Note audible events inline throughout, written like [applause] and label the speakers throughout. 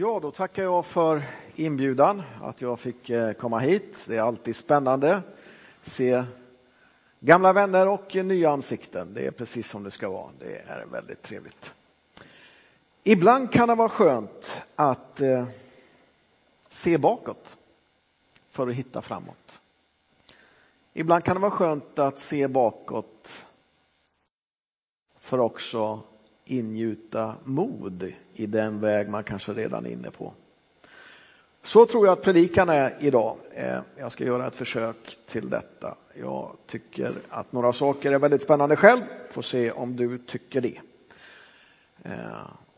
Speaker 1: Ja, då tackar jag för inbjudan, att jag fick eh, komma hit. Det är alltid spännande att se gamla vänner och nya ansikten. Det är precis som det ska vara. Det är väldigt trevligt. Ibland kan det vara skönt att eh, se bakåt för att hitta framåt. Ibland kan det vara skönt att se bakåt för också ingjuta mod i den väg man kanske redan är inne på. Så tror jag att predikan är idag. Eh, jag ska göra ett försök till detta. Jag tycker att några saker är väldigt spännande själv. Får se om du tycker det. Eh,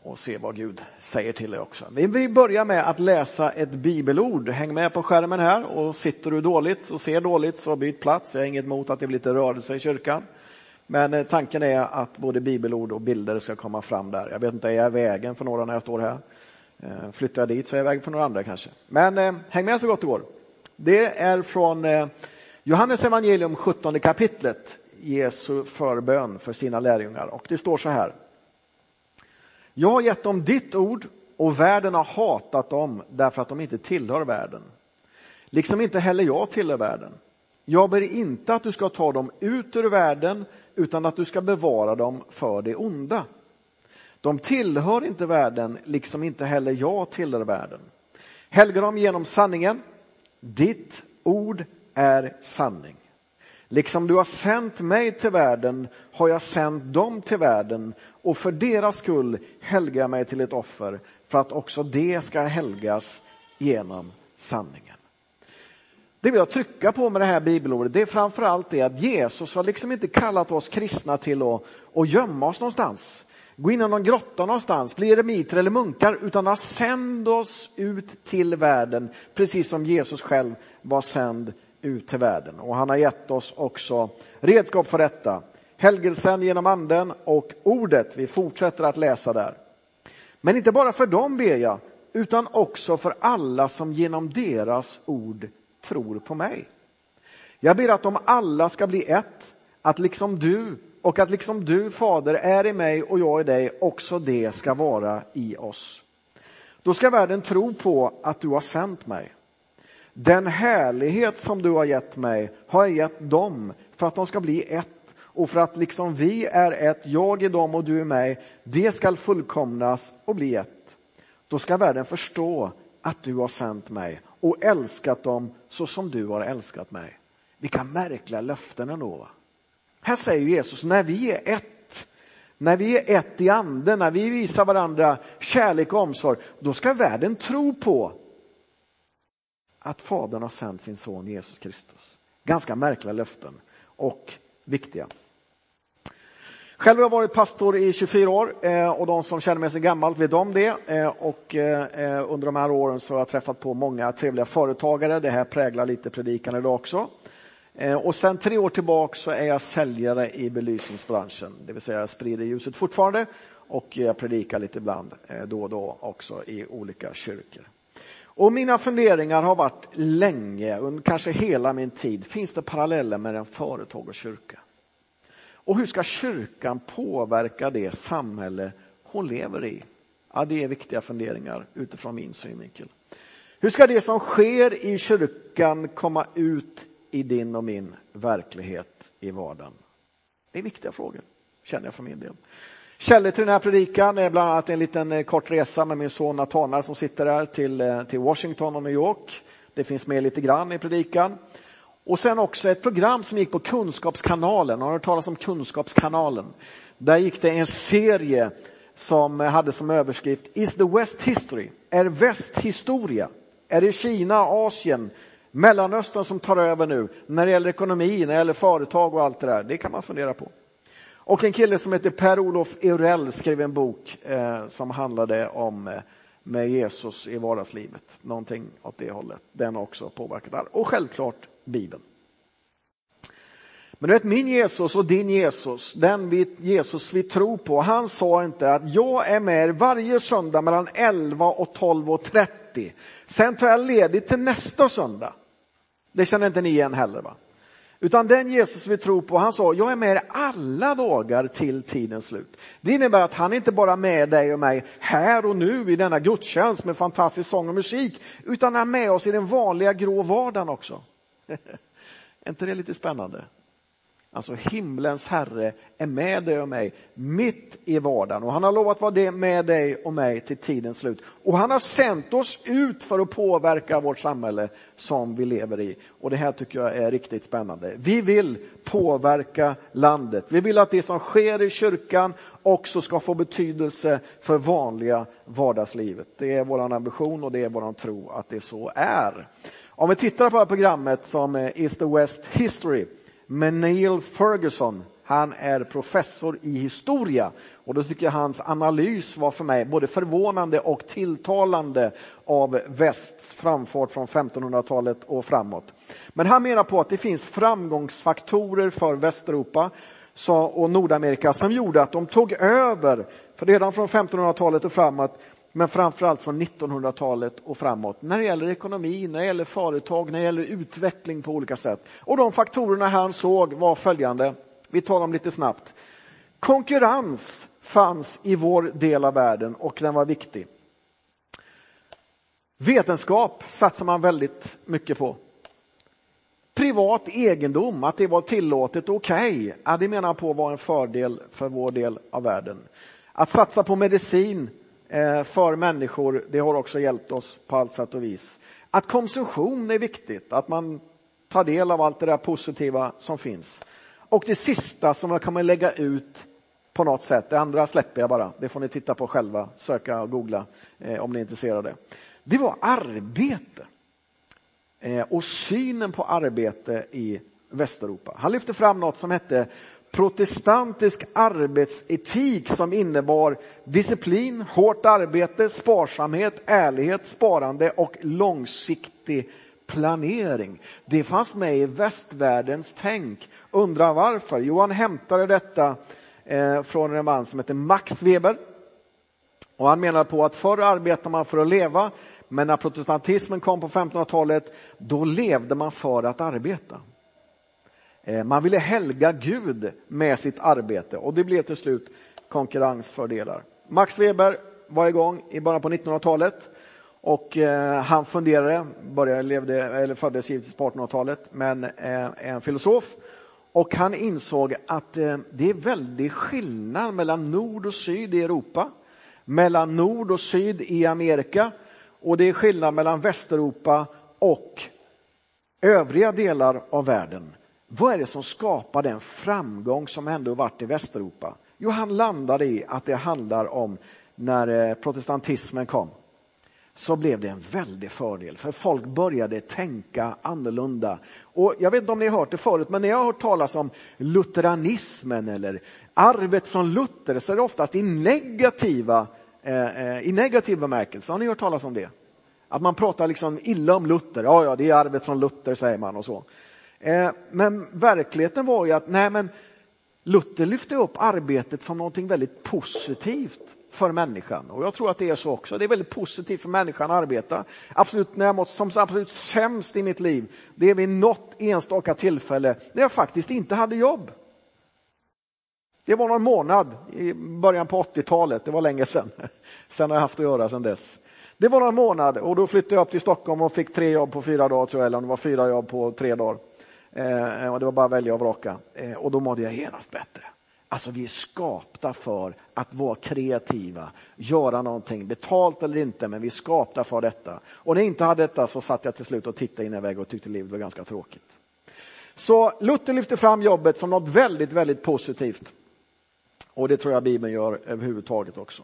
Speaker 1: och se vad Gud säger till dig också. Vi börjar med att läsa ett bibelord. Häng med på skärmen här och sitter du dåligt och ser dåligt så byt plats. Jag har inget emot att det blir lite rörelse i kyrkan. Men eh, tanken är att både bibelord och bilder ska komma fram där. Jag vet inte, är jag i vägen för några när jag står här? Eh, flyttar jag dit så är jag i vägen för några andra kanske. Men eh, häng med så gott det går. Det är från eh, Johannes evangelium 17 kapitlet, Jesu förbön för sina lärjungar. Och det står så här. Jag har gett dem ditt ord och världen har hatat dem därför att de inte tillhör världen. Liksom inte heller jag tillhör världen. Jag ber inte att du ska ta dem ut ur världen utan att du ska bevara dem för det onda. De tillhör inte världen, liksom inte heller jag tillhör världen. Helga dem genom sanningen. Ditt ord är sanning. Liksom du har sänt mig till världen har jag sänt dem till världen och för deras skull helgar jag mig till ett offer för att också det ska helgas genom sanningen. Det vill jag trycka på med det här bibelordet, det är framförallt det att Jesus har liksom inte kallat oss kristna till att, att gömma oss någonstans. Gå in i någon grotta någonstans, bli eremiter eller munkar, utan har sänd oss ut till världen, precis som Jesus själv var sänd ut till världen. Och han har gett oss också redskap för detta. Helgelsen genom anden och ordet. Vi fortsätter att läsa där. Men inte bara för dem ber jag, utan också för alla som genom deras ord tror på mig. Jag ber att de alla ska bli ett, att liksom du och att liksom du, Fader, är i mig och jag i dig, också det ska vara i oss. Då ska världen tro på att du har sänt mig. Den härlighet som du har gett mig har jag gett dem för att de ska bli ett och för att liksom vi är ett, jag i dem och du i mig, det skall fullkomnas och bli ett. Då ska världen förstå att du har sänt mig och älskat dem så som du har älskat mig. Vilka märkliga löften ändå. Va? Här säger Jesus, när vi är ett, när vi är ett i anden, när vi visar varandra kärlek och omsorg, då ska världen tro på att Fadern har sänt sin son Jesus Kristus. Ganska märkliga löften och viktiga. Själv har jag varit pastor i 24 år eh, och de som känner mig så gammalt vet om det. Eh, och eh, under de här åren så har jag träffat på många trevliga företagare. Det här präglar lite predikan idag också. Och sen tre år tillbaka så är jag säljare i belysningsbranschen, det vill säga jag sprider ljuset fortfarande och jag predikar lite ibland då och då också i olika kyrkor. Och mina funderingar har varit länge, under kanske hela min tid, finns det paralleller mellan företag och kyrka? Och hur ska kyrkan påverka det samhälle hon lever i? Ja, det är viktiga funderingar utifrån min synvinkel. Hur ska det som sker i kyrkan komma ut i din och min verklighet i vardagen? Det är viktiga frågor, känner jag för min del. Källor till den här predikan är bland annat en liten eh, kort resa med min son Natanael som sitter här till, eh, till Washington och New York. Det finns med lite grann i predikan. Och sen också ett program som gick på Kunskapskanalen. Har du hört talas om Kunskapskanalen? Där gick det en serie som hade som överskrift Is the West History? Är väst historia? Är det Kina, Asien, Mellanöstern som tar över nu när det gäller ekonomi, när det gäller företag och allt det där? Det kan man fundera på. Och en kille som heter Per-Olof Eurell skrev en bok eh, som handlade om eh, med Jesus i vardagslivet. Någonting åt det hållet. Den har också påverkat allt. Och självklart Bibeln. Men du vet, min Jesus och din Jesus, den vi, Jesus vi tror på, han sa inte att jag är med er varje söndag mellan 11 och 12 och 30. Sen tar jag ledigt till nästa söndag. Det känner inte ni igen heller va? Utan den Jesus vi tror på, han sa, jag är med er alla dagar till tidens slut. Det innebär att han inte bara är med dig och mig här och nu i denna gudstjänst med fantastisk sång och musik, utan han är med oss i den vanliga grå vardagen också. [laughs] är inte det lite spännande? Alltså himlens herre är med dig och mig mitt i vardagen och han har lovat vara med dig och mig till tidens slut. Och han har sänt oss ut för att påverka vårt samhälle som vi lever i. Och det här tycker jag är riktigt spännande. Vi vill påverka landet. Vi vill att det som sker i kyrkan också ska få betydelse för vanliga vardagslivet. Det är vår ambition och det är vår tro att det så är. Om vi tittar på det här programmet som Is the West History men Neil Ferguson. Han är professor i historia och då tycker jag hans analys var för mig både förvånande och tilltalande av västs framfart från 1500-talet och framåt. Men han menar på att det finns framgångsfaktorer för Västeuropa och Nordamerika som gjorde att de tog över, för redan från 1500-talet och framåt, men framförallt från 1900-talet och framåt när det gäller ekonomi, när det gäller företag, när det gäller utveckling på olika sätt. Och de faktorerna han såg var följande, vi tar dem lite snabbt. Konkurrens fanns i vår del av världen och den var viktig. Vetenskap satsar man väldigt mycket på. Privat egendom, att det var tillåtet och okej, okay, ja, det menar på var en fördel för vår del av världen. Att satsa på medicin Eh, för människor, det har också hjälpt oss på allt sätt och vis. Att konsumtion är viktigt, att man tar del av allt det där positiva som finns. Och det sista som jag kommer lägga ut på något sätt, det andra släpper jag bara, det får ni titta på själva, söka och googla eh, om ni är intresserade. Det var arbete eh, och synen på arbete i Västeuropa. Han lyfte fram något som hette protestantisk arbetsetik som innebar disciplin, hårt arbete, sparsamhet, ärlighet, sparande och långsiktig planering. Det fanns med i västvärldens tänk. Undrar varför? Jo, han hämtade detta eh, från en man som heter Max Weber. Och han menar på att förr arbetade man för att leva, men när protestantismen kom på 1500-talet, då levde man för att arbeta. Eh, man ville helga Gud med sitt arbete och det blev till slut konkurrensfördelar. Max Weber var igång i början på 1900-talet och eh, han funderade, började, levde, eller föddes givetvis på 1800-talet, men är en filosof. Och han insåg att det är väldig skillnad mellan nord och syd i Europa, mellan nord och syd i Amerika och det är skillnad mellan Västeuropa och övriga delar av världen. Vad är det som skapar den framgång som ändå varit i Västeuropa? Jo, han landade i att det handlar om när eh, protestantismen kom så blev det en väldig fördel för folk började tänka annorlunda. Och jag vet inte om ni har hört det förut, men när jag har hört talas om lutheranismen eller arvet från Luther så är det oftast i negativa, eh, eh i negativ bemärkelse. Har ni hört talas om det? Att man pratar liksom illa om Luther. Ja, ja, det är arvet från Luther säger man och så. Eh, men verkligheten var ju att nej, men Luther lyfte upp arbetet som någonting väldigt positivt för människan. Och jag tror att det är så också. Det är väldigt positivt för människan att arbeta. Absolut, när jag mått som absolut sämst i mitt liv, det är vid något enstaka tillfälle när jag faktiskt inte hade jobb. Det var någon månad i början på 80-talet, det var länge sedan. [laughs] Sen har jag haft att göra sedan dess. Det var någon månad och då flyttade jag upp till Stockholm och fick tre jobb på fyra dagar, tror jag, eller om det var fyra jobb på tre dagar. Eh, och det var bara att välja och vraka. Eh, och då mådde jag genast bättre. Alltså vi är skapta för att vara kreativa, göra någonting, betalt eller inte, men vi är skapta för detta. Och när jag inte hade detta så satt jag till slut och tittade in i väggen och tyckte livet var ganska tråkigt. Så Luther lyfte fram jobbet som något väldigt, väldigt positivt. Och det tror jag Bibeln gör överhuvudtaget också.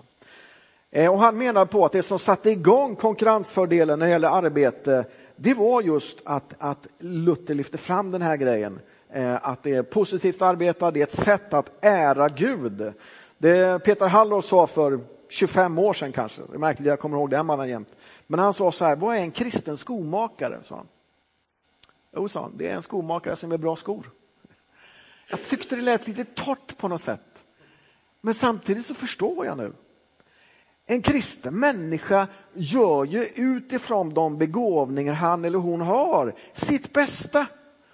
Speaker 1: Eh, och han menar på att det som satte igång konkurrensfördelen när det gäller arbete, det var just att, att Luther lyfte fram den här grejen. Eh, att det är positivt att arbeta, det är ett sätt att ära Gud. Det Peter Hallor sa för 25 år sedan kanske, det är märkligt, jag kommer ihåg den mannen jämt. Men han sa så här, vad är en kristen skomakare? Sa han. Jo, sa han, det är en skomakare som är bra skor. Jag tyckte det lät lite torrt på något sätt. Men samtidigt så förstår jag nu. En kristen människa gör ju utifrån de begåvningar han eller hon har sitt bästa.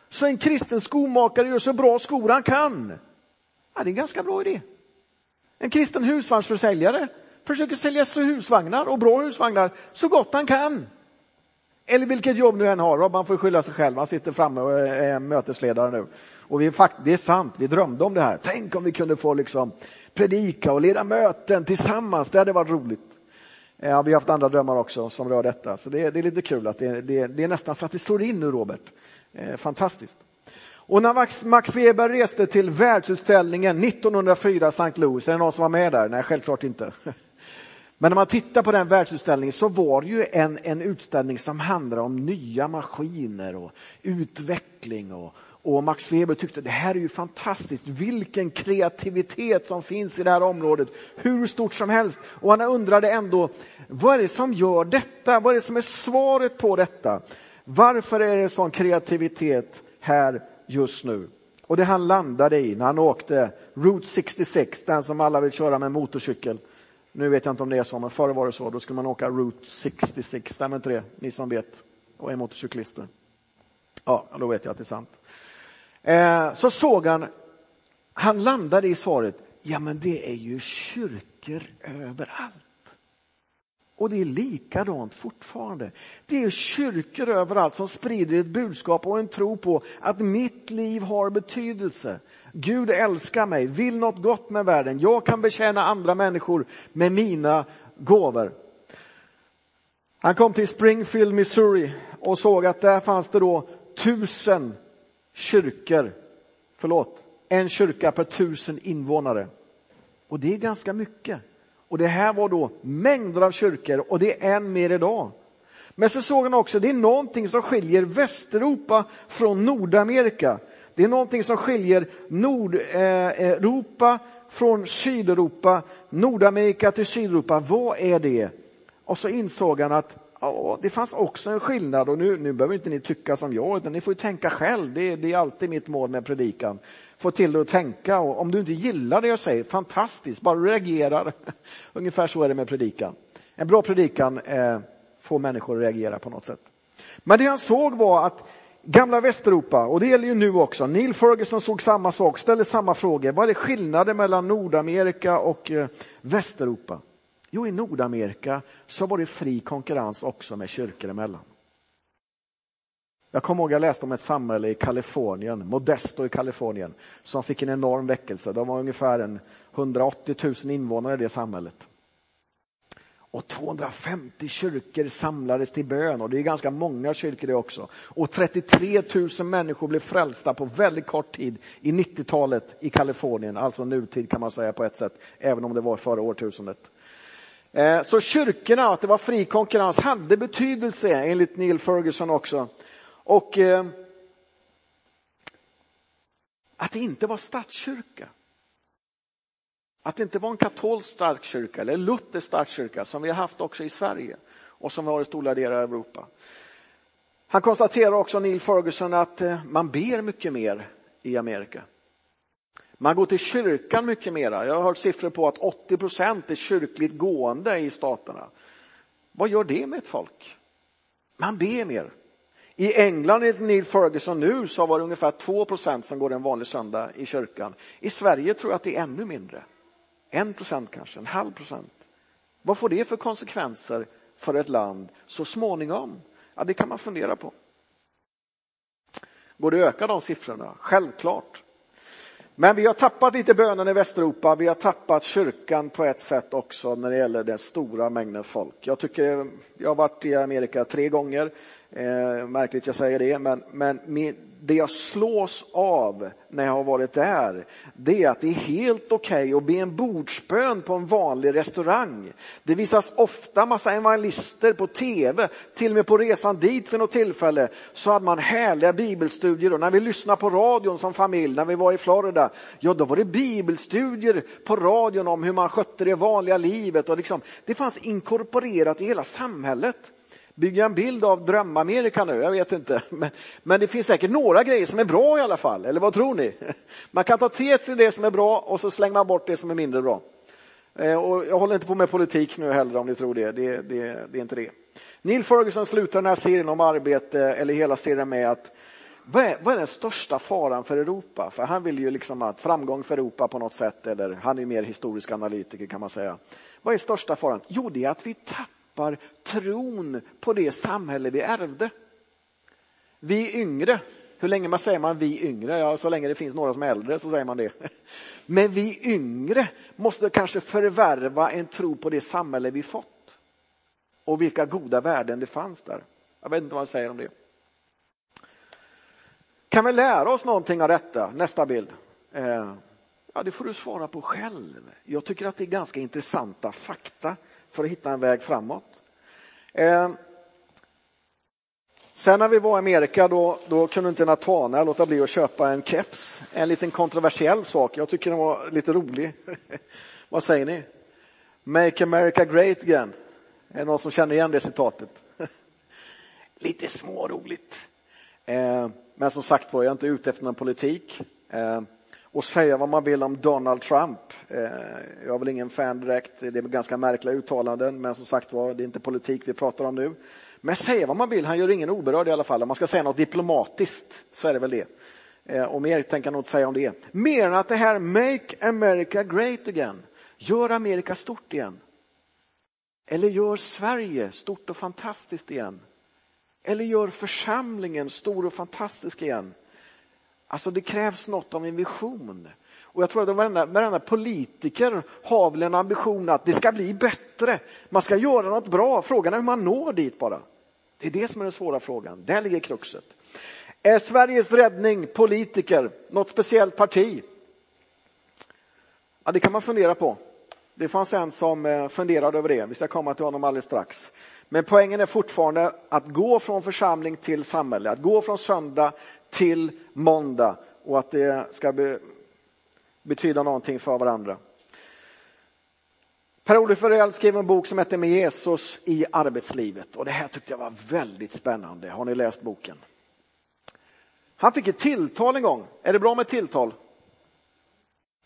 Speaker 1: Så en kristen skomakare gör så bra skor han kan. Ja, det är en ganska bra idé. En kristen husvagnsförsäljare försöker sälja husvagnar och bra husvagnar så gott han kan. Eller vilket jobb nu än har, man får skylla sig själv, han sitter framme och är mötesledare nu. Och vi, det är sant, vi drömde om det här. Tänk om vi kunde få liksom predika och leda möten tillsammans, det hade varit roligt. Eh, ja, vi har haft andra drömmar också som rör detta, så det, det är lite kul att det, det, det, är nästan så att det slår in nu Robert. Eh, fantastiskt. Och när Max, Max Weber reste till världsutställningen 1904 i St. Louis, är det någon som var med där? Nej, självklart inte. [laughs] Men när man tittar på den världsutställningen så var det ju en, en utställning som handlade om nya maskiner och utveckling och, och Max Weber tyckte det här är ju fantastiskt, vilken kreativitet som finns i det här området, hur stort som helst. Och han undrade ändå, vad är det som gör detta? Vad är det som är svaret på detta? Varför är det sån kreativitet här just nu? Och det han landade i när han åkte Route 66, den som alla vill köra med motorcykel. Nu vet jag inte om det är så, men förr var det så. Då skulle man åka Route 66, stämmer inte det? Ni som vet och är motorcyklister. Ja, då vet jag att det är sant. Eh, så såg han, han landade i svaret, ja men det är ju kyrkor överallt. Och det är likadant fortfarande. Det är kyrkor överallt som sprider ett budskap och en tro på att mitt liv har betydelse. Gud älskar mig, vill något gott med världen. Jag kan betjäna andra människor med mina gåvor. Han kom till Springfield, Missouri och såg att där fanns det då tusen kyrkor, förlåt, en kyrka per tusen invånare. Och det är ganska mycket. Och det här var då mängder av kyrkor och det är än mer idag. Men så såg han också, det är någonting som skiljer Västeuropa från Nordamerika. Det är någonting som skiljer Nordeuropa eh, från Sydeuropa, Nordamerika till Sydeuropa. Vad är det? Och så insåg han att ja, det fanns också en skillnad och nu, nu behöver inte ni tycka som jag utan ni får tänka själv. Det, det är alltid mitt mål med predikan. Få till dig att tänka och om du inte gillar det jag säger, fantastiskt, bara du reagerar. [laughs] Ungefär så är det med predikan. En bra predikan eh, får människor att reagera på något sätt. Men det han såg var att gamla Västeuropa, och det gäller ju nu också, Neil Ferguson såg samma sak, ställde samma frågor. Vad är skillnaden mellan Nordamerika och eh, Västeuropa? Jo, i Nordamerika så var det fri konkurrens också med kyrkor emellan. Jag kommer ihåg jag läste om ett samhälle i Kalifornien, Modesto i Kalifornien, som fick en enorm väckelse. De var ungefär en 180 000 invånare i det samhället. Och 250 kyrkor samlades till bön och det är ganska många kyrkor det också. Och 33 000 människor blev frälsta på väldigt kort tid i 90-talet i Kalifornien, alltså nutid kan man säga på ett sätt, även om det var förra årtusendet. Eh, så kyrkorna, att det var fri konkurrens, hade betydelse enligt Neil Ferguson också. Och eh, att det inte var statskyrka. Att det inte var en katolsk stark kyrka eller luthersk stark kyrka som vi har haft också i Sverige och som vi har i stora delar av Europa. Han konstaterar också, Neil Ferguson, att eh, man ber mycket mer i Amerika. Man går till kyrkan mycket mera. Jag har hört siffror på att 80 procent är kyrkligt gående i staterna. Vad gör det med ett folk? Man ber mer. I England enligt Neil Ferguson nu så var det ungefär 2 procent som går en vanlig söndag i kyrkan. I Sverige tror jag att det är ännu mindre. En procent kanske, en halv procent. Vad får det för konsekvenser för ett land så småningom? Ja, det kan man fundera på. Går det att öka de siffrorna? Självklart. Men vi har tappat lite bönen i Västeuropa. Vi har tappat kyrkan på ett sätt också när det gäller den stora mängden folk. Jag tycker, jag har varit i Amerika tre gånger. Eh, märkligt jag säger det, men, men det jag slås av när jag har varit där, det är att det är helt okej okay att be en bordsbön på en vanlig restaurang. Det visas ofta massa evangelister på tv, till och med på resan dit för något tillfälle så hade man härliga bibelstudier och när vi lyssnade på radion som familj, när vi var i Florida, ja då var det bibelstudier på radion om hur man skötte det vanliga livet och liksom, det fanns inkorporerat i hela samhället bygga en bild av drömamerika nu, jag vet inte. [laughs] Men, men, det finns säkert några grejer som är bra i alla fall, eller vad tror ni? [laughs] Man kan ta till sig det som är bra och så slänger man bort det som är mindre bra. Eh, och jag håller inte på med politik nu heller om ni tror det, det, det, det är inte det. Neil Ferguson slutar den här serien om arbete, eller hela serien med att vad är, vad är den största faran för Europa? För han vill ju liksom ha framgång för Europa på något sätt, eller han är mer historisk analytiker kan man säga. Vad är största faran? Jo, det är att vi tappar tron på det samhälle vi ärvde. Vi yngre, hur länge man säger man vi yngre? Ja, så länge det finns några som är äldre så säger man det. [laughs] Men vi yngre måste kanske förvärva en tro på det samhälle vi fått. Och vilka goda värden det fanns där. Jag vet inte vad jag säger om det. Kan vi lära oss någonting av detta? Nästa bild. Eh, ja, det får du svara på själv. Jag tycker att det är ganska intressanta fakta för att hitta en väg framåt. Eh, sen när vi var i Amerika då, då kunde inte Natana låta bli att köpa en keps. En liten kontroversiell sak. Jag tycker den var lite rolig. [laughs] Vad säger ni? Make America Great Again. Är det någon som känner igen det citatet? [laughs] lite småroligt. Eh, men som sagt var, jag är inte ute efter någon politik. Eh, och säga vad man vill om Donald Trump. Eh, jag är väl ingen fan direkt, det är ganska märkliga uttalanden, men som sagt var, det är inte politik vi pratar om nu. Men säga vad man vill, han gör ingen oberörd i alla fall. Om man ska säga något diplomatiskt så är det väl det. Eh, och mer tänker jag nog inte säga om det. Mer än att det här Make America Great Again, gör Amerika stort igen. Eller gör Sverige stort och fantastiskt igen. Eller gör församlingen stor och fantastisk igen. Alltså det krävs något av en vision. Och jag tror att varenda, varenda politiker har väl en ambition att det ska bli bättre. Man ska göra något bra. Frågan är hur man når dit bara. Det är det som är den svåra frågan. Där ligger kruxet. Är Sveriges räddning politiker, något speciellt parti? Ja, det kan man fundera på. Det fanns en som eh, funderade över det. Vi ska komma till honom alldeles strax. Men poängen är fortfarande att gå från församling till samhälle, att gå från söndag till måndag och att det ska be, betyda någonting för varandra. Per-Olof Ferrell skrev en bok som heter Med Jesus i arbetslivet och det här tyckte jag var väldigt spännande. Har ni läst boken? Han fick ett tilltal en gång. Är det bra med tilltal?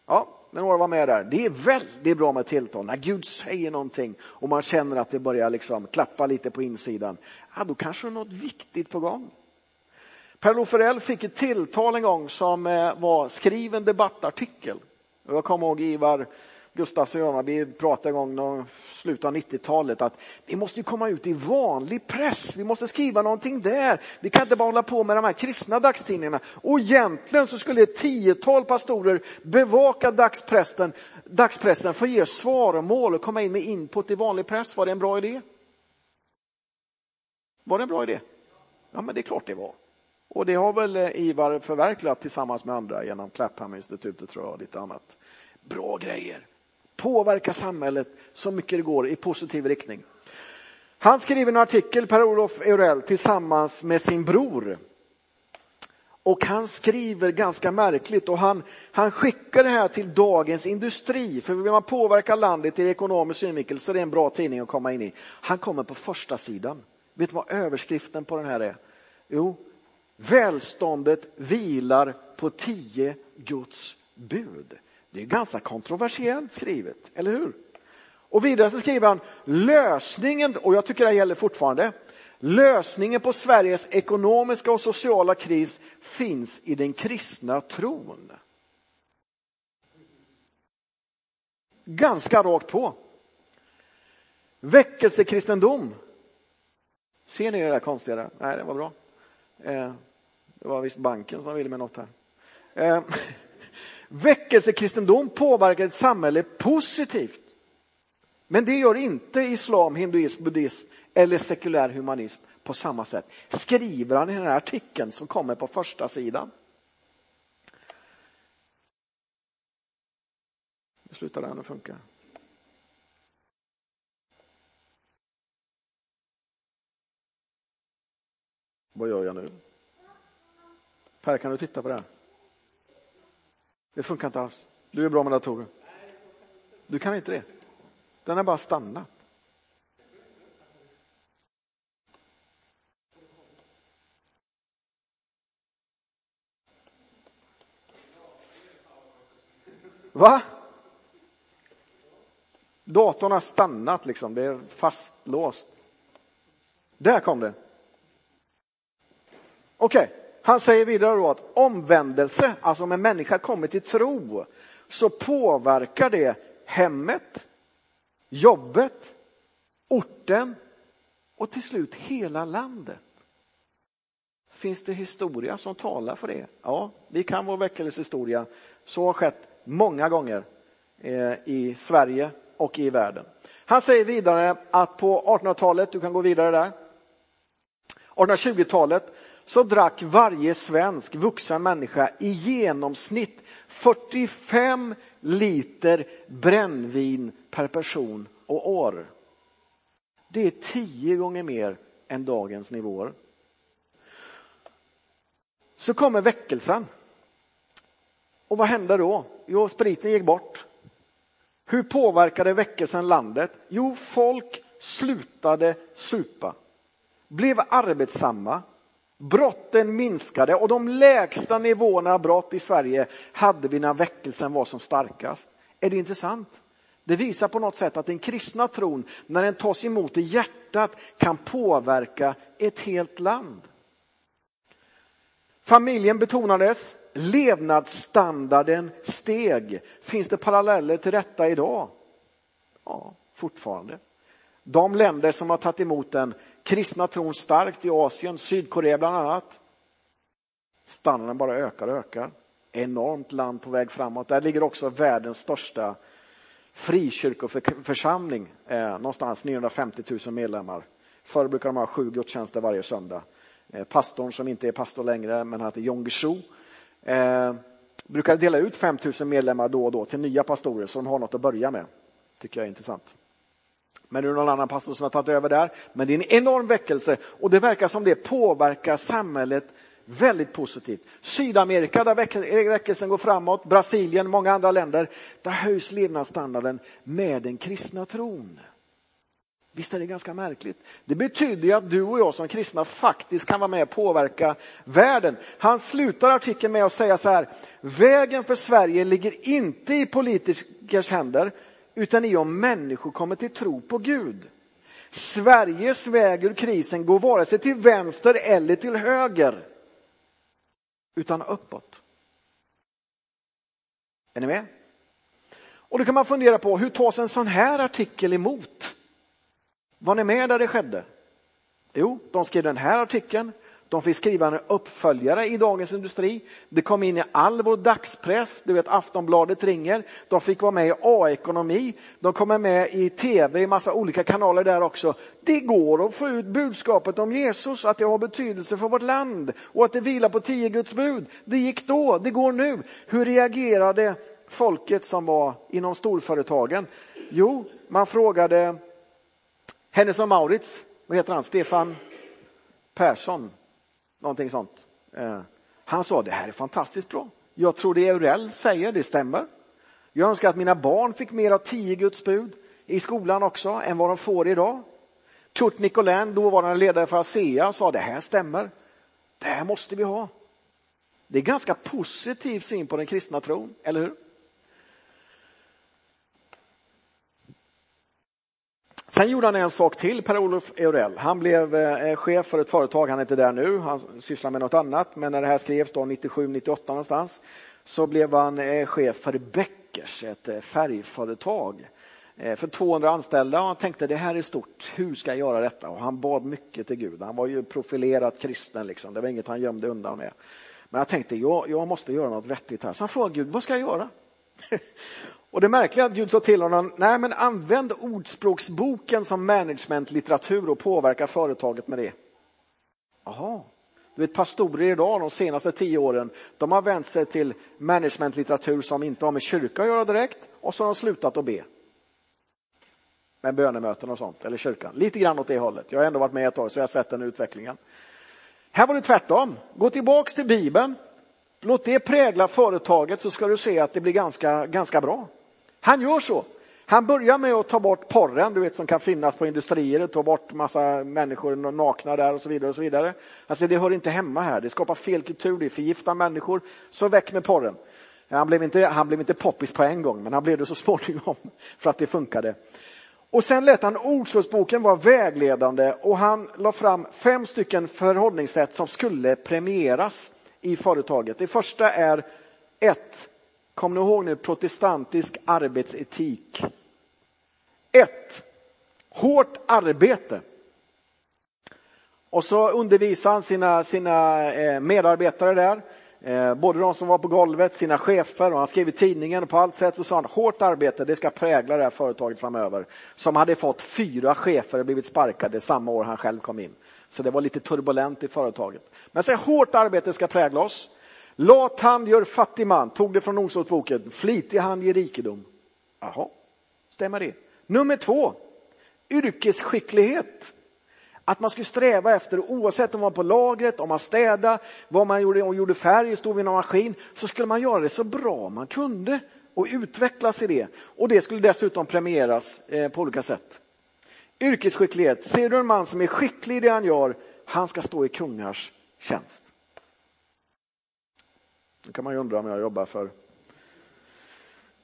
Speaker 1: Ja, men några var med där. Det är väldigt bra med tilltal. När Gud säger någonting och man känner att det börjar liksom klappa lite på insidan. Ja, då kanske det är något viktigt på gång. Per-Olof fick ett tilltal en gång som eh, var skriv en debattartikel. Jag kommer ihåg Ivar Gustafsson och jag, vi pratade en gång i slutet av 90-talet att vi måste komma ut i vanlig press. Vi måste skriva någonting där. Vi kan inte bara hålla på med de här kristna dagstidningarna. Och egentligen så skulle ett tiotal pastorer bevaka dagspressen, dagspressen för att ge svaromål och komma in med input i vanlig press. Var det en bra idé? Var det en bra idé? Ja, men det är klart det var. Och det har väl eh, Ivar förverkligat tillsammans med andra genom Clapham-institutet tror jag och lite annat. Bra grejer påverka samhället så mycket det går i positiv riktning. Han skriver en artikel, Per-Olof Eurell, tillsammans med sin bror. Och han skriver ganska märkligt och han, han skickar det här till Dagens Industri. För vill man påverka landet i ekonomisk synvinkel så är det en bra tidning att komma in i. Han kommer på första sidan. Vet du vad överskriften på den här är? Jo, välståndet vilar på tio Guds bud. Det är ganska kontroversiellt skrivet, eller hur? Och vidare så skriver han lösningen, och jag tycker det gäller fortfarande, lösningen på Sveriges ekonomiska och sociala kris finns i den kristna tron. Ganska rakt på. Väckelsekristendom. Ser ni det där konstiga där? Nej, det var bra. Eh, det var visst banken som ville med något här. Eh, [laughs] Väckelsekristendom påverkar ett samhälle positivt. Men det gör inte islam, hinduism, buddhism eller sekulär humanism på samma sätt. Skriver han i den här artikeln som kommer på första sidan. Nu slutar den att funka. Vad gör jag nu? Per, kan du titta på det här? Det funkar inte alls. Du är bra med datorer. Du kan inte det. Den har bara stannat. Va? Datorn har stannat liksom, det är fastlåst. Där kom det. Okej, okay. Han säger vidare då att omvändelse, alltså om en människa kommer till tro, så påverkar det hemmet, jobbet, orten och till slut hela landet. Finns det historia som talar för det? Ja, vi kan vår väckelsehistoria. Så har skett många gånger eh, i Sverige och i världen. Han säger vidare att på 1800-talet, du kan gå vidare där, 1820-talet så drack varje svensk vuxen människa i genomsnitt 45 liter brännvin per person och år. Det är tio gånger mer än dagens nivåer. Så kommer väckelsen. Och vad hände då? Jo, spriten gick bort. Hur påverkade väckelsen landet? Jo, folk slutade supa, blev arbetsamma, brotten minskade och de lägsta nivåerna av brott i Sverige hade vi när väckelsen var som starkast. Är det intressant? Det visar på något sätt att den kristna tron, när den tas emot i hjärtat, kan påverka ett helt land. Familjen betonades, levnadsstandarden steg. Finns det paralleller till detta idag? Ja, fortfarande. De länder som har tagit emot den kristna tron starkt i Asien, Sydkorea bland annat. Standarden bara ökar och ökar. Enormt land på väg framåt. Där ligger också världens största frikyrkoförsamling, eh, någonstans 950 000 medlemmar. Förr brukade de ha sju gudstjänster varje söndag. Eh, pastorn som inte är pastor längre, men han heter Jong Shu, eh, brukar dela ut 5 000 medlemmar då och då till nya pastorer så de har något att börja med. Tycker jag är intressant. Men det är någon annan pastor som har tagit över där. Men det är en enorm väckelse och det verkar som det påverkar samhället väldigt positivt. Sydamerika där väckelsen går framåt, Brasilien, många andra länder. Där höjs levnadsstandarden med den kristna tron. Visst är det ganska märkligt? Det betyder ju att du och jag som kristna faktiskt kan vara med och påverka världen. Han slutar artikeln med att säga så här, vägen för Sverige ligger inte i politikers händer, utan i om människor kommer till tro på Gud. Sveriges väg ur krisen går vare sig till vänster eller till höger, utan uppåt. Är ni med? Och då kan man fundera på, hur tas en sån här artikel emot? Var ni med där det skedde? Jo, de skrev den här artikeln. De fick skriva en uppföljare i Dagens Industri. Det kom in i all vår dagspress. Du vet, Aftonbladet ringer. De fick vara med i A-ekonomi. De kommer med i tv, i massa olika kanaler där också. Det går att få ut budskapet om Jesus, att det har betydelse för vårt land och att det vilar på tio Guds bud. Det gick då, det går nu. Hur reagerade folket som var inom storföretagen? Jo, man frågade Hennes och Maurits, vad heter han, Stefan Persson, någonting sånt. Eh, han sa det här är fantastiskt bra. Jag tror det Eurell säger, det stämmer. Jag önskar att mina barn fick mer av tio Guds bud i skolan också än vad de får idag. Kurt Nicolin, dåvarande ledare för ASEA, sa det här stämmer. Det här måste vi ha. Det är ganska positiv syn på den kristna tron, eller hur? Sen gjorde han en sak till, Per-Olof Eurell. Han blev eh, chef för ett företag, han är inte där nu, han sysslar med något annat, men när det här skrevs då 97, 98 någonstans, så blev han eh, chef för Beckers, ett eh, färgföretag för 200 anställda och han tänkte det här är stort, hur ska jag göra detta? Och han bad mycket till Gud, han var ju profilerat kristen, liksom. det var inget han gömde undan med. Men jag tänkte, jag, jag måste göra något vettigt här. Så han frågade Gud, vad ska jag göra? [laughs] Och det märkliga är att Gud sa till honom, nej men använd ordspråksboken som managementlitteratur och påverka företaget med det. Jaha. Du vet pastorer idag de senaste tio åren, de har vänt sig till managementlitteratur som inte har med kyrka att göra direkt och så har de slutat att be. Med bönemöten och sånt, eller kyrkan. Lite grann åt det hållet. Jag har ändå varit med ett tag så jag har sett den utvecklingen. Här var det tvärtom. Gå tillbaks till Bibeln. Låt det prägla företaget så ska du se att det blir ganska, ganska bra. Han gör så. Han börjar med att ta bort porren, du vet som kan finnas på industrier, ta bort massa människor nakna där och så vidare. och så vidare. Alltså det hör inte hemma här, det skapar fel kultur, det förgiftar människor. Så väck med porren. Han blev, inte, han blev inte poppis på en gång, men han blev det så [laughs] småningom för att det funkade. Och sen lät han Ordspråksboken vara vägledande och han la fram fem stycken förhållningssätt som skulle premieras i företaget. Det första är ett, kom ni ihåg nu, protestantisk arbetsetik. 1. hårt arbete. Och så undervisade han sina, sina eh, medarbetare där, eh, både de som var på golvet, sina chefer och han skrev i tidningen och på allt sätt så sa han hårt arbete, det ska prägla det här företaget framöver. Som hade fått fyra chefer och blivit sparkade samma år han själv kom in. Så det var lite turbulent i företaget. Men så hårt arbete ska prägla oss. Lat hand gör fattig man, tog det från Ordspråksboken. Flitig hand ger rikedom. Jaha, stämmer det? Nummer två, yrkesskicklighet. Att man skulle sträva efter, oavsett om man var på lagret, om man städade, vad man gjorde, om man gjorde färg, stod vid någon maskin, så skulle man göra det så bra man kunde och utvecklas i det. Och det skulle dessutom premieras eh, på olika sätt. Yrkesskicklighet. Ser du en man som är skicklig i det han gör, han ska stå i kungars tjänst. Nu kan man ju undra om jag jobbar för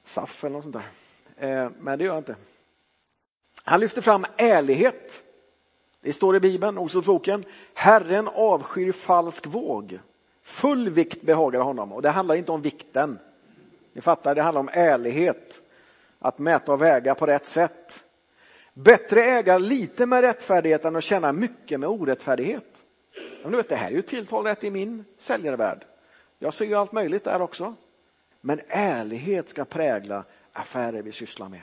Speaker 1: SAF eller något sånt där. Eh, men det gör jag inte. Han lyfter fram ärlighet. Det står i Bibeln, Ordspråksboken. Herren avskyr falsk våg. Full vikt behagar honom. Och det handlar inte om vikten. Ni fattar, det handlar om ärlighet. Att mäta och väga på rätt sätt. Bättre äga lite med rättfärdighet än att känna mycket med orättfärdighet. Men du vet, det här är ju tilltalrätt i min säljarvärld. Jag ser ju allt möjligt där också. Men ärlighet ska prägla affärer vi sysslar med.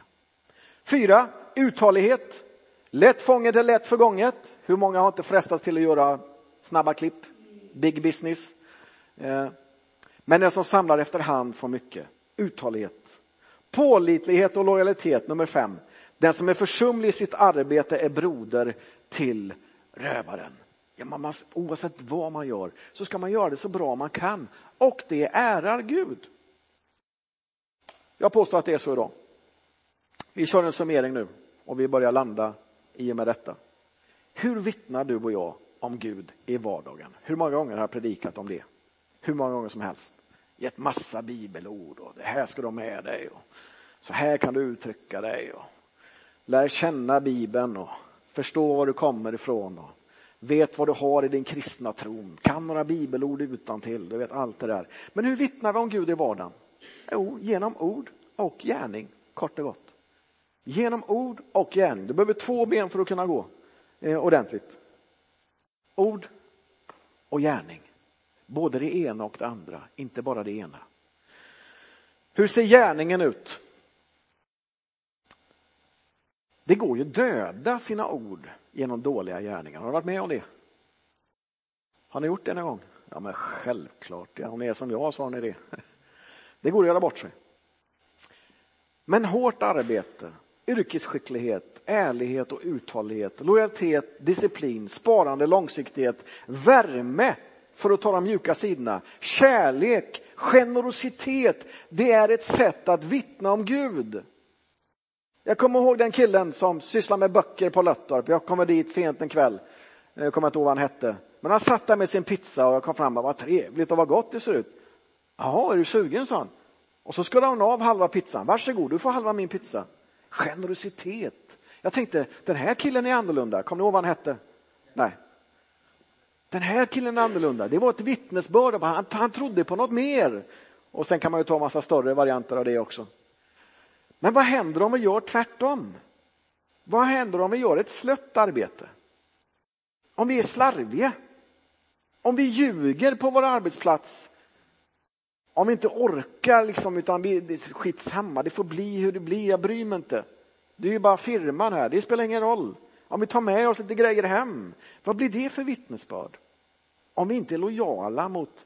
Speaker 1: Fyra, uthållighet. Lätt fånget är lätt förgånget. Hur många har inte frestats till att göra snabba klipp? Big business. Eh, men den som samlar efterhand får mycket. Uthållighet. Pålitlighet och lojalitet, nummer fem. Den som är försumlig i sitt arbete är broder till rövaren. Ja, man, oavsett vad man gör så ska man göra det så bra man kan och det ärar Gud. Jag påstår att det är så idag. Vi kör en summering nu och vi börjar landa i och med detta. Hur vittnar du och jag om Gud i vardagen? Hur många gånger har jag predikat om det? Hur många gånger som helst. Gett massa bibelord och det här ska du ha med dig och så här kan du uttrycka dig och lär känna Bibeln och förstå var du kommer ifrån och vet vad du har i din kristna tron, kan några bibelord utan till, du vet allt det där. Men hur vittnar vi om Gud i vardagen? Jo, genom ord och gärning, kort och gott. Genom ord och gärning. Du behöver två ben för att kunna gå eh, ordentligt. Ord och gärning. Både det ena och det andra, inte bara det ena. Hur ser gärningen ut? Det går ju döda sina ord genom dåliga gärningar. Har du varit med om det? Har ni gjort det någon gång? Ja men självklart, ja, om ni är som jag så har ni det. [laughs] Det går att göra bort sig. Men hårt arbete, yrkesskicklighet, ärlighet och uthållighet, lojalitet, disciplin, sparande, långsiktighet, värme, för att ta de mjuka sidorna, kärlek, generositet, det är ett sätt att vittna om Gud. Jag kommer ihåg den killen som sysslar med böcker på Löttorp. Jag kommer dit sent en kväll. Jag kommer inte ihåg vad han hette. Men han satt där med sin pizza och jag kom fram och vad trevligt och vad gott det ser ut. Jaha, är du sugen, sa han. Och så skar han av halva pizzan. Varsågod, du får halva min pizza. Generositet. Jag tänkte, den här killen är annorlunda. Kommer ni ihåg vad han hette? Nej. Den här killen är annorlunda. Det var ett vittnesbörd. Han, han trodde på något mer. Och sen kan man ju ta massa större varianter av det också. Men vad händer om vi gör tvärtom? Vad händer om vi gör ett slött arbete? Om vi är slarviga? Om vi ljuger på vår arbetsplats? Om vi inte orkar liksom, utan vi, det är skitsamma, det får bli hur det blir, jag bryr mig inte. Det är ju bara firman här, det spelar ingen roll. Om vi tar med oss lite grejer hem, vad blir det för vittnesbörd? Om vi inte är lojala mot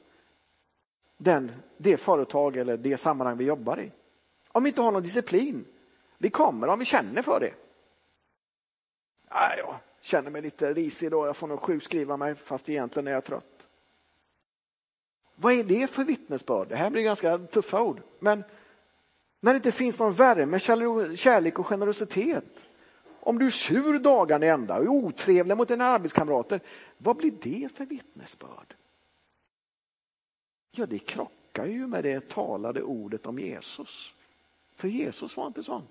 Speaker 1: den, det företag eller det sammanhang vi jobbar i. Om vi inte har någon disciplin. Vi kommer om vi känner för det. Nej, jag känner mig lite risig då, jag får nog sjukskriva mig fast egentligen är jag trött. Vad är det för vittnesbörd? Det här blir ganska tuffa ord. Men när det inte finns någon värme, kärlek och generositet. Om du är sur dagarna i ända och är otrevlig mot dina arbetskamrater, vad blir det för vittnesbörd? Ja, det krockar ju med det talade ordet om Jesus. För Jesus var inte sån.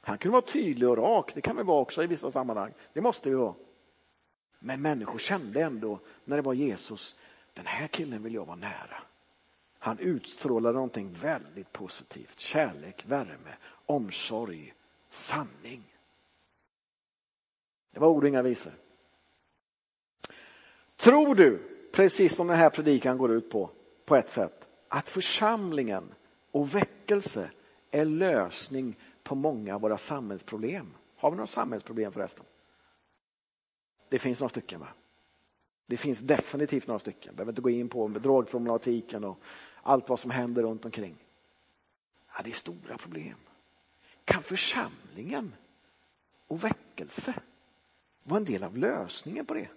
Speaker 1: Han kunde vara tydlig och rak, det kan vi vara också i vissa sammanhang. Det måste vi vara. Men människor kände ändå när det var Jesus, den här killen vill jag vara nära. Han utstrålade någonting väldigt positivt. Kärlek, värme, omsorg, sanning. Det var ord och inga visor. Tror du, precis som den här predikan går ut på, på ett sätt, att församlingen och väckelse är lösning på många av våra samhällsproblem? Har vi några samhällsproblem förresten? Det finns några stycken va? Det finns definitivt några stycken. Jag behöver inte gå in på drogproblematiken och allt vad som händer runt omkring. Ja, det är stora problem. Kan församlingen och väckelse vara en del av lösningen på det?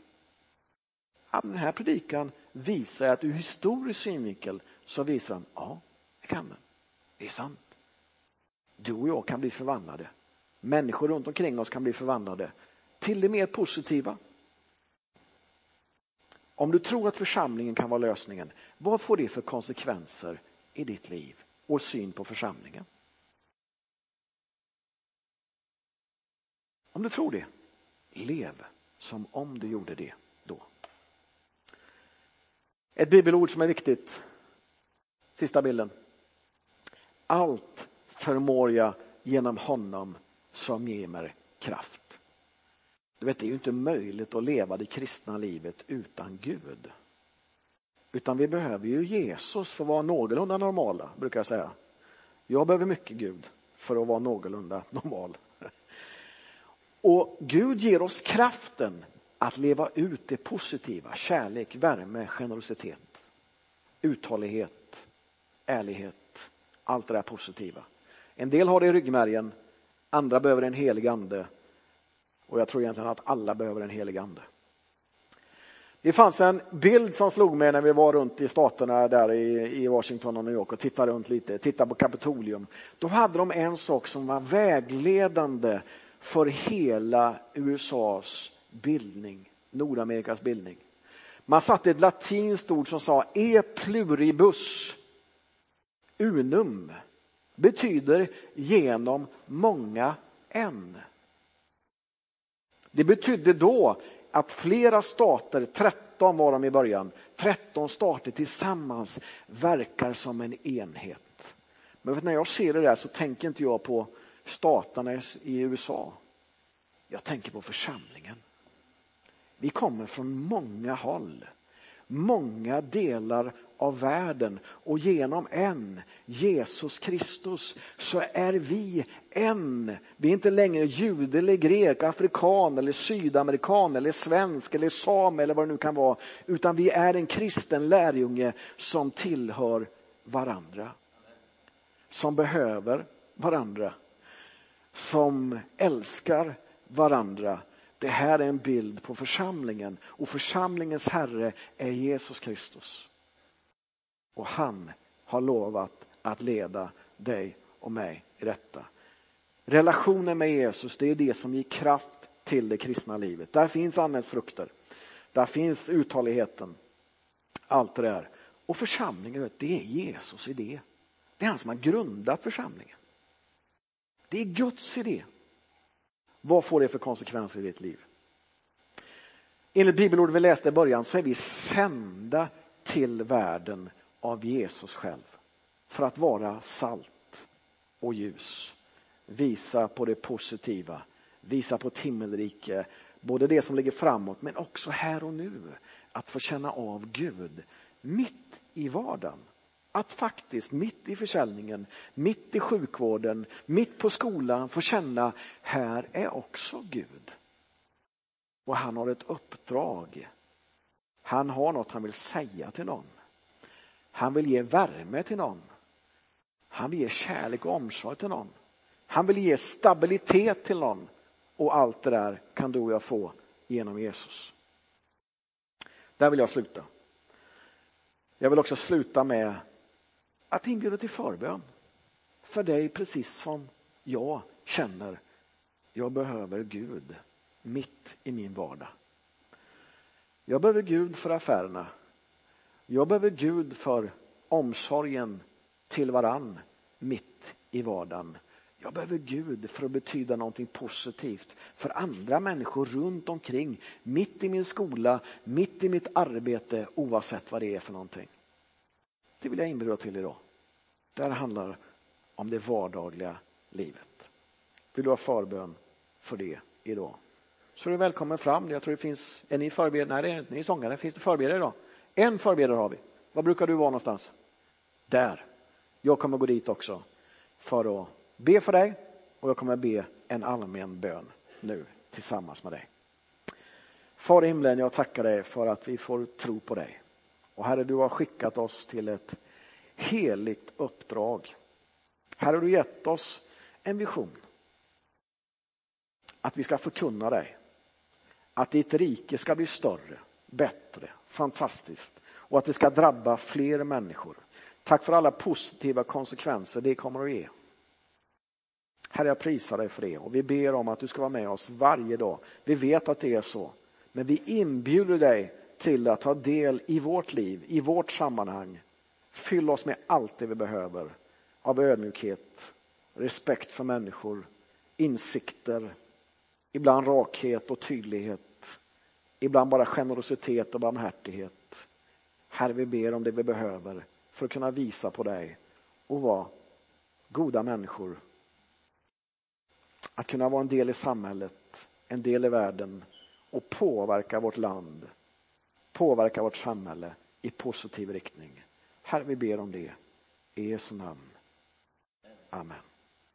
Speaker 1: Ja, den här predikan visar att ur historisk synvinkel så visar han, ja, det kan den. Det är sant. Du och jag kan bli förvandlade. Människor runt omkring oss kan bli förvandlade till det mer positiva. Om du tror att församlingen kan vara lösningen, vad får det för konsekvenser i ditt liv och syn på församlingen? Om du tror det, lev som om du gjorde det då. Ett bibelord som är viktigt. Sista bilden. Allt förmår jag genom honom som ger mig kraft. Du vet, det är ju inte möjligt att leva det kristna livet utan Gud. Utan vi behöver ju Jesus för att vara någorlunda normala, brukar jag säga. Jag behöver mycket Gud för att vara någorlunda normal. Och Gud ger oss kraften att leva ut det positiva, kärlek, värme, generositet, uthållighet, ärlighet, allt det där positiva. En del har det i ryggmärgen, andra behöver en helig ande och jag tror egentligen att alla behöver en helig ande. Det fanns en bild som slog mig när vi var runt i staterna där i, Washington och New York och tittade runt lite, tittade på Kapitolium. Då hade de en sak som var vägledande för hela USAs bildning, Nordamerikas bildning. Man satte ett latinskt ord som sa e pluribus unum betyder genom många en. Det betydde då att flera stater, 13 var de i början, 13 stater tillsammans verkar som en enhet. Men när jag ser det där så tänker inte jag på staterna i USA. Jag tänker på församlingen. Vi kommer från många håll, många delar av världen och genom en, Jesus Kristus, så är vi en. Vi är inte längre jude eller grek, afrikan eller sydamerikan eller svensk eller sam eller vad det nu kan vara, utan vi är en kristen lärjunge som tillhör varandra. Som behöver varandra. Som älskar varandra. Det här är en bild på församlingen och församlingens herre är Jesus Kristus. Och han har lovat att leda dig och mig i detta. Relationen med Jesus, det är det som ger kraft till det kristna livet. Där finns andens frukter. Där finns uthålligheten. Allt det där. Och församlingen, det är Jesus idé. Det är han som har grundat församlingen. Det är Guds idé. Vad får det för konsekvenser i ditt liv? Enligt bibelordet vi läste i början så är vi sända till världen av Jesus själv för att vara salt och ljus. Visa på det positiva, visa på ett himmelrike, både det som ligger framåt men också här och nu. Att få känna av Gud mitt i vardagen. Att faktiskt mitt i försäljningen, mitt i sjukvården, mitt på skolan få känna, här är också Gud. Och han har ett uppdrag. Han har något han vill säga till någon. Han vill ge värme till någon. Han vill ge kärlek och omsorg till någon. Han vill ge stabilitet till någon. Och allt det där kan du och jag få genom Jesus. Där vill jag sluta. Jag vill också sluta med att inbjuda till förbön. För dig precis som jag känner, jag behöver Gud mitt i min vardag. Jag behöver Gud för affärerna. Jag behöver Gud för omsorgen till varann mitt i vardagen. Jag behöver Gud för att betyda någonting positivt för andra människor runt omkring, mitt i min skola, mitt i mitt arbete, oavsett vad det är för någonting. Det vill jag inbjuda till idag. Det här handlar om det vardagliga livet. Vill du ha förbön för det idag? Så är du välkommen fram. Jag tror det finns, är ni förberedda? Nej, ni är sångare. Finns det förberedare idag? En förberedare har vi. Var brukar du vara någonstans? Där. Jag kommer gå dit också för att be för dig och jag kommer be en allmän bön nu tillsammans med dig. Far i himlen, jag tackar dig för att vi får tro på dig. Och Herre, du har skickat oss till ett heligt uppdrag. Här har du gett oss en vision. Att vi ska förkunna dig. Att ditt rike ska bli större, bättre, fantastiskt och att det ska drabba fler människor. Tack för alla positiva konsekvenser det kommer att ge. Herre, jag prisar dig för det och vi ber om att du ska vara med oss varje dag. Vi vet att det är så, men vi inbjuder dig till att ta del i vårt liv, i vårt sammanhang. Fyll oss med allt det vi behöver av ödmjukhet, respekt för människor, insikter, ibland rakhet och tydlighet, ibland bara generositet och barmhärtighet. Herre, vi ber om det vi behöver för att kunna visa på dig och vara goda människor. Att kunna vara en del i samhället, en del i världen och påverka vårt land, påverka vårt samhälle i positiv riktning. Herre, vi ber om det. I Jesu namn. Amen.